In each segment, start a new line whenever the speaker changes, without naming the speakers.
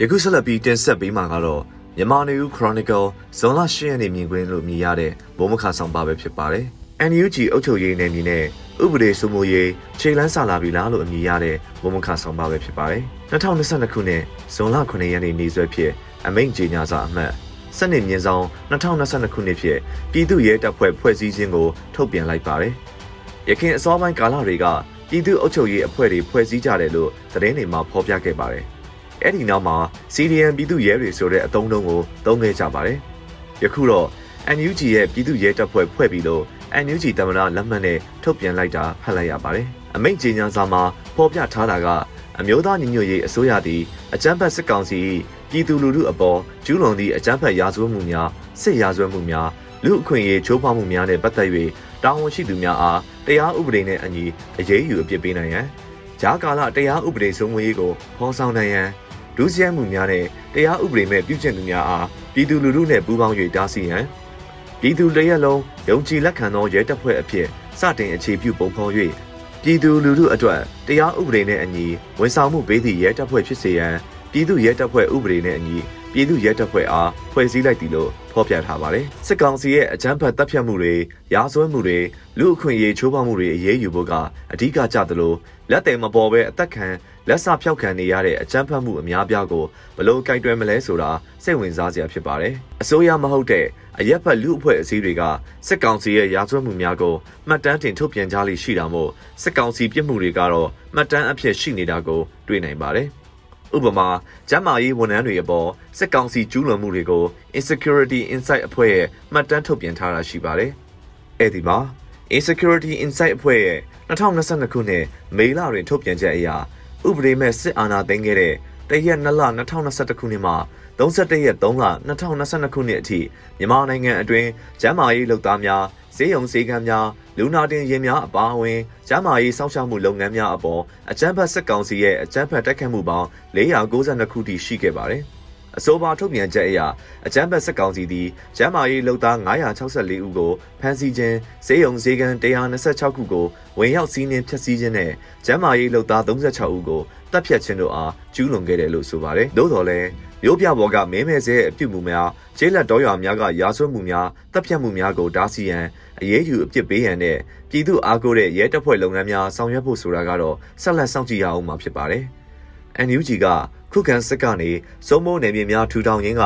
ယခုဆက်လက်ပြီးတင်ဆက်ပေးမှာကတော့မြန်မာနေဦး Chronicle ဇွန်လ10ရက်နေ့မြင်ကွင်းလို့မြည်ရတဲ့ဘုံမခဆောင်ပါပဲဖြစ်ပါတယ်။ NUG အုပ်ချုပ်ရေးနယ်မြေနဲ့ဥပဒေစိုးမိုးရေးခြေလန်းစာလာပြီလားလို့အမည်ရတဲ့ဘုံမခဆောင်ပါပဲဖြစ်ပါတယ်။2022ခုနှစ်ဇွန်လ9ရက်နေ့နေ့စွဲဖြစ်အမိန့်ကြေညာစာအမှတ်စနစ်မြင့်ဆောင်2022ခုနှစ်ဖြစ်ပြည်သူ့ရဲတပ်ဖွဲ့ဖွဲ့စည်းခြင်းကိုထုတ်ပြန်လိုက်ပါတယ်။ရခိုင်အစောပိုင်းကာလတွေကပြည်သူ့အုပ်ချုပ်ရေးအဖွဲ့တွေဖွဲ့စည်းကြတယ်လို့သတင်းတွေမှာဖော်ပြခဲ့ပါတယ်။ အဲ့ဒီနောက်မှာ CDN ပြည်သူ့ရဲတွေဆိုတဲ့အသုံးအနှုန်းကိုသုံးခဲ့ကြပါတယ်။ယခုတော့ NUG ရဲ့ပြည်သူ့ရဲတပ်ဖွဲ့ဖွဲ့ပြီးလို့ NUG တမနာလက်မှတ်နဲ့ထုတ်ပြန်လိုက်တာဖတ်လိုက်ရပါတယ်။အမိန့်ကြေညာစာမှာဖော်ပြထားတာကအမျိုးသားညီညွတ်ရေးအစိုးရသည်အကြမ်းဖက်စစ်ကောင်စီပြည်သူလူထုအပေါ်ကျူးလွန်သည့်အကြမ်းဖက်ရာဇဝတ်မှုများစစ်ရာဇဝတ်မှုများလူအခွင့်အရေးချိုးဖောက်မှုများနဲ့ပတ်သက်၍တာဝန်ရှိသူများအားတရားဥပဒေနဲ့အညီအရေးယူအပြစ်ပေးနိုင်ရန်ဂျားကာလတရားဥပဒေစိုးမိုးရေးကိုဖော်ဆောင်နိုင်ရန် ဒုစရိုက်မှုများနဲ့တရားဥပဒေမဲ့ပြုကျင့်သူများအားပြည်သူလူထုနဲ့ပူးပေါင်း၍တားဆီးရန်ပြည်သူတရက်လုံးယုံကြည်လက်ခံသောရဲတပ်ဖွဲ့အဖြစ်စတင်အခြေပြုပုံဖော်၍ပြည်သူလူထုအတွက်တရားဥပဒေနဲ့အညီဝန်ဆောင်မှုပေးသည့်ရဲတပ်ဖွဲ့ဖြစ်စေရန်ပြည်သူရဲတပ်ဖွဲ့ဥပဒေနဲ့အညီပြည်သူရဲတပ်ဖွဲ့အားဖွဲ့စည်းလိုက်သည်လို့ဖော်ပြထားပါတယ်။စစ်ကောင်စီရဲ့အကြမ်းဖက်တပ်ဖြတ်မှုတွေ၊ရာဇဝတ်မှုတွေ၊လူအခွင့်အရေးချိုးဖောက်မှုတွေအရေးယူဖို့ကအဓိကကြသလိုလက်တယ်မပေါ်ပဲအသက်ခံ လက်ဆဖျောက်ခံနေရတဲ့အကြမ်းဖက်မှုအများပြားကိုဘလို့ကြိုက်တွယ်မလဲဆိုတာစိတ်ဝင်စားစရာဖြစ်ပါတယ်။အစိုးရမဟုတ်တဲ့အရက်ဖက်လူအဖွဲ့အစည်းတွေကစစ်ကောင်စီရဲ့ရာဇဝတ်မှုများကိုမှတ်တမ်းတင်ထုတ်ပြန်ကြလိမ့်ရှိတာမို့စစ်ကောင်စီပြစ်မှုတွေကတော့မှတ်တမ်းအဖြစ်ရှိနေတာကိုတွေ့နိုင်ပါတယ်။ဥပမာကျန်းမာရေးဝန်ထမ်းတွေအပေါ်စစ်ကောင်စီကျူးလွန်မှုတွေကို Insecurity Insight အဖွဲ့ရဲ့မှတ်တမ်းထုတ်ပြန်ထားတာရှိပါတယ်။အဲ့ဒီမှာ Insecurity Insight အဖွဲ့ရဲ့2022ခုနှစ်မေလတွင်ထုတ်ပြန်ချက်အရ ဥပဒေမဲ့စစ်အာဏာသိမ်းခဲ့တဲ့တရက်2လ2021ခုနှစ်မှာ31ရက်3လ2022ခုနှစ်အထိမြန်မာနိုင်ငံအတွင်းကျန်းမာရေးလုပ်သားများဈေးရုံဈေးကမ်းများလူနာတင်ရင်များအပါအဝင်ကျန်းမာရေးစောင့်ရှောက်မှုလုပ်ငန်းများအပေါ်အကြမ်းဖက်စစ်ကောင်စီရဲ့အကြမ်းဖက်တိုက်ခတ်မှုပေါင်း492ခုထိရှိခဲ့ပါတယ်။ အဆိုပါထုတ်ပြန်ချက်အရအကြမ်းဖက်စစ်ကောင်စီသည်ကျန်းမာရေးလုပ်သား964ဦးကိုဖမ်းဆီးခြင်းဈေးရုံဈေးကမ်း126ခုကိုဝင်ရောက်စီးနှင်းဖျက်ဆီးခြင်းနဲ့ကျန်းမာရေးလုပ်သား36ဦးကိုတပ်ဖြတ်ခြင်းတို့အားကျူးလွန်ခဲ့တယ်လို့ဆိုပါတယ်။သို့တော်လည်းမြို့ပြပေါ်ကမင်းမဲဆဲအပြုတ်မှုများကျေးလက်တော်ရွာများကရာဇဝတ်မှုများတပ်ဖြတ်မှုများကိုတားဆီးရန်အရေးယူအပြစ်ပေးရန်နဲ့ပြည်သူအားကိုးတဲ့ရဲတပ်ဖွဲ့လုပ်ငန်းများဆောင်ရွက်ဖို့ဆိုတာကတော့ဆက်လက်စောင့်ကြည့်ရအောင်မှာဖြစ်ပါတယ်။ NUG က ခုခံစစ်ကနေစုံမိုးနယ်မြေများထူထောင်ရင်းက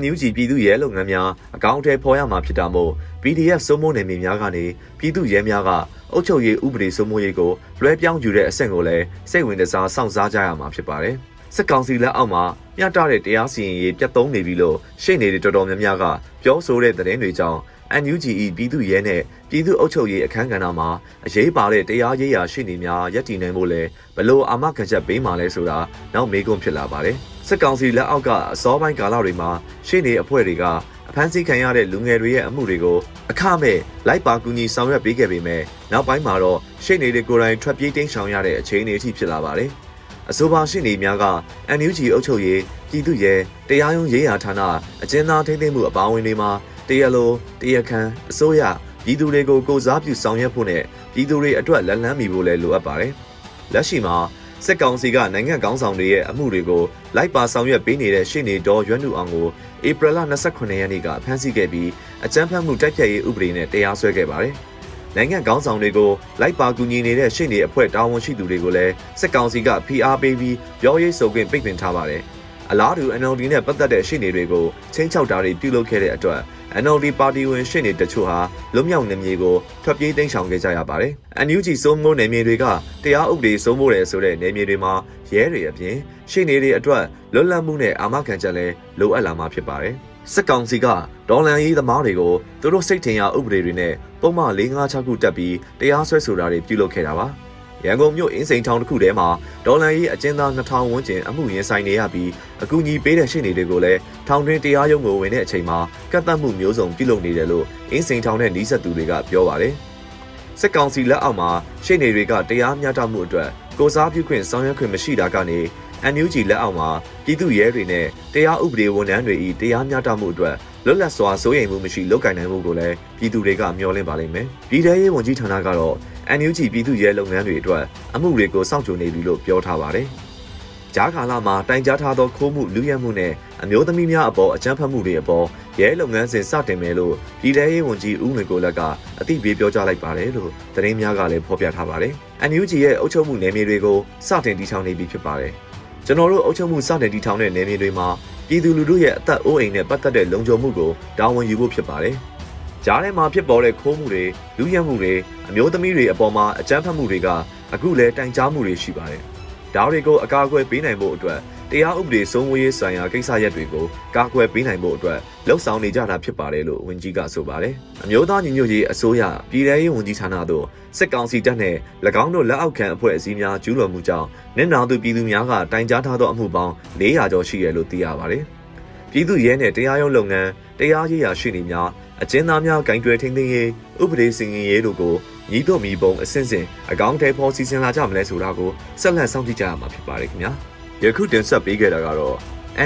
NUG ပြည်သူရဲလုပ်ငန်းများအကောင့်ထဲပေါ်ရမှာဖြစ်တာမို့ PDF စုံမိုးနယ်မြေများကနေပြည်သူရဲများကအုပ်ချုပ်ရေးဥပဒေစိုးမိုးရေးကိုလွှဲပြောင်းယူတဲ့အဆင့်ကိုလည်းစိတ်ဝင်စားစောင့်စားကြရမှာဖြစ်ပါတယ်။စစ်ကောင်စီလက်အောက်မှာမျှတတဲ့တရားစီရင်ရေးပြတ်သုံးနေပြီလို့ရှေ့နေတဲ့တော်တော်များများကပြောဆိုတဲ့သတင်းတွေကြောင့် NUGE ပြည်သူ့ရဲနဲ့ပြည်သူ့အုပ်ချုပ်ရေးအခမ်းကဏ္ဍမှာအရေးပါတဲ့တရားရေးရာရှိနေများရည်တည်နိုင်ဖို့လဲဘလို့အာမခံချက်ပေးမှလဲဆိုတာနောက်မေးခွန်းဖြစ်လာပါတယ်စစ်ကောင်စီလက်အောက်ကအစောပိုင်းကာလတွေမှာရှေ့နေအဖွဲ့တွေကအဖမ်းဆီးခံရတဲ့လူငယ်တွေရဲ့အမှုတွေကိုအခမဲ့လိုက်ပါကူညီဆောင်ရွက်ပေးခဲ့ပေမဲ့နောက်ပိုင်းမှာတော့ရှေ့နေတွေကိုယ်တိုင်ထွက်ပြေးတိမ်းရှောင်ရတဲ့အခြေအနေအထိဖြစ်လာပါတယ်အဆိုပါရှိနေများက NUG အုပ်ချုပ်ရေးပြည်သူ့ရဲတရားရုံးရေးရာဌာနအကျဉ်းသားထိန်းသိမ်းမှုအပါအဝင်တွေမှာ တရားလိုတရားခံအစိုးရပြည်သူတွေကိုကိုစားပြုဆောင်ရွက်ဖို့နဲ့ပြည်သူတွေအတွက်လက်လန်းမီဖို့လည်းလိုအပ်ပါတယ်။လက်ရှိမှာစစ်ကောင်စီကနိုင်ငံကောင်းဆောင်တွေရဲ့အမှုတွေကိုလိုက်ပါဆောင်ရွက်ပေးနေတဲ့ရှေ့နေတော်ရွန်းနုအောင်ကိုဧပြီလ29ရက်နေ့ကဖမ်းဆီးခဲ့ပြီးအကြမ်းဖက်မှုတိုက်ဖျက်ရေးဥပဒေနဲ့တရားစွဲခဲ့ပါတယ်။နိုင်ငံကောင်းဆောင်တွေကိုလိုက်ပါကူညီနေတဲ့ရှေ့နေအဖွဲ့တာဝန်ရှိသူတွေကိုလည်းစစ်ကောင်စီကဖိအားပေးပြီးပြောရေးဆိုခွင့်ပိတ်ပင်ထားပါတယ်။ အလားတူ NLD နဲ့ပတ်သက်တဲ့ရှေ့နေတွေကိုချင်းချောက်တာတွေပြုလုပ်ခဲ့တဲ့အတွက် NLD ပါတီဝင်ရှေ့နေတချို့ဟာလွတ်မြောက်နေမြေကိုထွက်ပြေးတိမ်းရှောင်ခဲ့ကြရပါတယ်။ NUG စိုးမိုးနေမြေတွေကတရားဥပဒေစိုးမိုးတယ်ဆိုတဲ့နေမြေတွေမှာရဲတွေအပြင်ရှေ့နေတွေအတွက်လွတ်လပ်မှုနဲ့အာမခံချက်လည်းလိုအပ်လာမှာဖြစ်ပါတယ်။စစ်ကောင်စီကဒေါ်လန်ရေးသမားတွေကိုသူတို့စိတ်ထင်ရဥပဒေတွေနဲ့ပုံမှန်၄၅၆ခုတက်ပြီးတရားစွဲဆိုတာတွေပြုလုပ်ခဲ့တာပါ။ ရန်ကုန်မြို့အင်းစိန်ထောင်တစ်ခုထဲမှာဒေါ်လာရေးအကျဉ်းသား2000ဝန်းကျင်အမှုရင်ဆိုင်နေရပြီးအကူအညီပေးတဲ့ရှေ့နေတွေကိုလည်းထောင်တွင်းတရားရုံးကိုဝင်တဲ့အချိန်မှာကတ်သက်မှုမျိုးစုံပြုလုပ်နေတယ်လို့အင်းစိန်ထောင်နဲ့နှီးဆက်သူတွေကပြောပါတယ်။စစ်ကောင်စီလက်အောက်မှာရှေ့နေတွေကတရားမျှတမှုအတွက်ကိုစားပြုခွင့်ဆောင်ရွက်ခွင့်မရှိတာကနေ NUG လက်အောက်မှာပြည်သူရဲတွေနဲ့တရားဥပဒေဝန်ထမ်းတွေဤတရားမျှတမှုအတွက်လွတ်လပ်စွာစိုးရိမ်မှုမရှိလုပ်ကိုင်နိုင်မှုကိုလည်းပြည်သူတွေကမျှော်လင့်ပါလိမ့်မယ်။ပြည်ထရေးဝန်ကြီးဌာနကတော့ NUG ပြည်သူ့ရဲလုပ်ငန်းတွေအတွက်အမှုတွေကိုစောင့်ကြိုနေပြီလို့ပြောထားပါတယ်။ကြားကာလမှာတိုင်ကြားထားသောခိုးမှုလူရဲမှုနဲ့အမျိုးသမီးများအပေါ်အကြမ်းဖက်မှုတွေအပေါ်ရဲလုပ်ငန်းစဉ်စတင်မယ်လို့ပြည်ထရေးဝန်ကြီးဦးငွေကိုလက်ကအသိပေးပြောကြားလိုက်ပါတယ်လို့သတင်းများကလည်းဖော်ပြထားပါတယ်။ NUG ရဲ့အုပ်ချုပ်မှုနယ်မြေတွေကိုစတင်တည်ထောင်နေပြီဖြစ်ပါတယ်။ကျွန်တော်တို့အုပ်ချုပ်မှုစတင်တည်ထောင်တဲ့နယ်မြေတွေမှာပြည်သူလူထုရဲ့အသက်အိုးအိမ်နဲ့ပတ်သက်တဲ့လုံခြုံမှုကိုတာဝန်ယူဖို့ဖြစ်ပါတယ်။ ကြားထဲမှာဖြစ်ပေါ်တဲ့ခိုးမှုတွေလူရဲမှုတွေအမျိုးသမီးတွေအပေါ်မှာအကြမ်းဖက်မှုတွေကအခုလည်းတိုင်ကြားမှုတွေရှိပါတယ်။ဒါတွေကိုအကာအကွယ်ပေးနိုင်ဖို့အတွက်တရားဥပဒေစိုးမိုးရေးဆိုင်ရာကိစ္စရပ်တွေကိုကာကွယ်ပေးနိုင်ဖို့အတွက်လှုံ့ဆော်နေကြတာဖြစ်ပါတယ်လို့ဝန်ကြီးကဆိုပါတယ်။အမျိုးသားညီညွတ်ရေးအစိုးရပြည်ထရေးဝန်ကြီးဌာနသို့စစ်ကောင်စီတပ်နဲ့၎င်းတို့လက်အောက်ခံအဖွဲ့အစည်းများကျူးလွန်မှုကြောင့်နစ်နာသူပြည်သူများကတိုင်ကြားထားသောအမှုပေါင်း400ကျော်ရှိတယ်လို့သိရပါတယ်။ပြည်သူရဲနဲ့တရားရုံးလုပ်ငန်းတရားရေးရာရှိနေများ အကျဉ်းသားများဂိုင်းတွယ်ထိန်းသိမ်းရေးဥပဒေစီရင်ရေးတို့ကိုညီတို့မီပုံအစဉ်စဉ်အကောင့်ထဲပေါ်စီစဉ်လာကြမလဲဆိုတာကိုဆက်လက်စောင့်ကြည့်ကြရမှာဖြစ်ပါတယ်ခင်ဗျာယခုတင်ဆက်ပေးခဲ့တာကတော့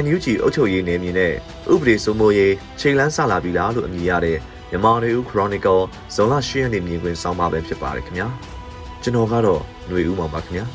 NUG အုပ်ချုပ်ရေးနယ်မြေနဲ့ဥပဒေစိုးမိုးရေးချိန်လန်းဆလာပြီလားလို့အမည်ရတဲ့မြန်မာနေဦး Chronicle ဇွန်လ10ရက်နေ့မြင်ကွင်းစောင်းပါပဲဖြစ်ပါတယ်ခင်ဗျာကျွန်တော်ကတော့ຫນွေဦးမောင်ပါခင်ဗျာ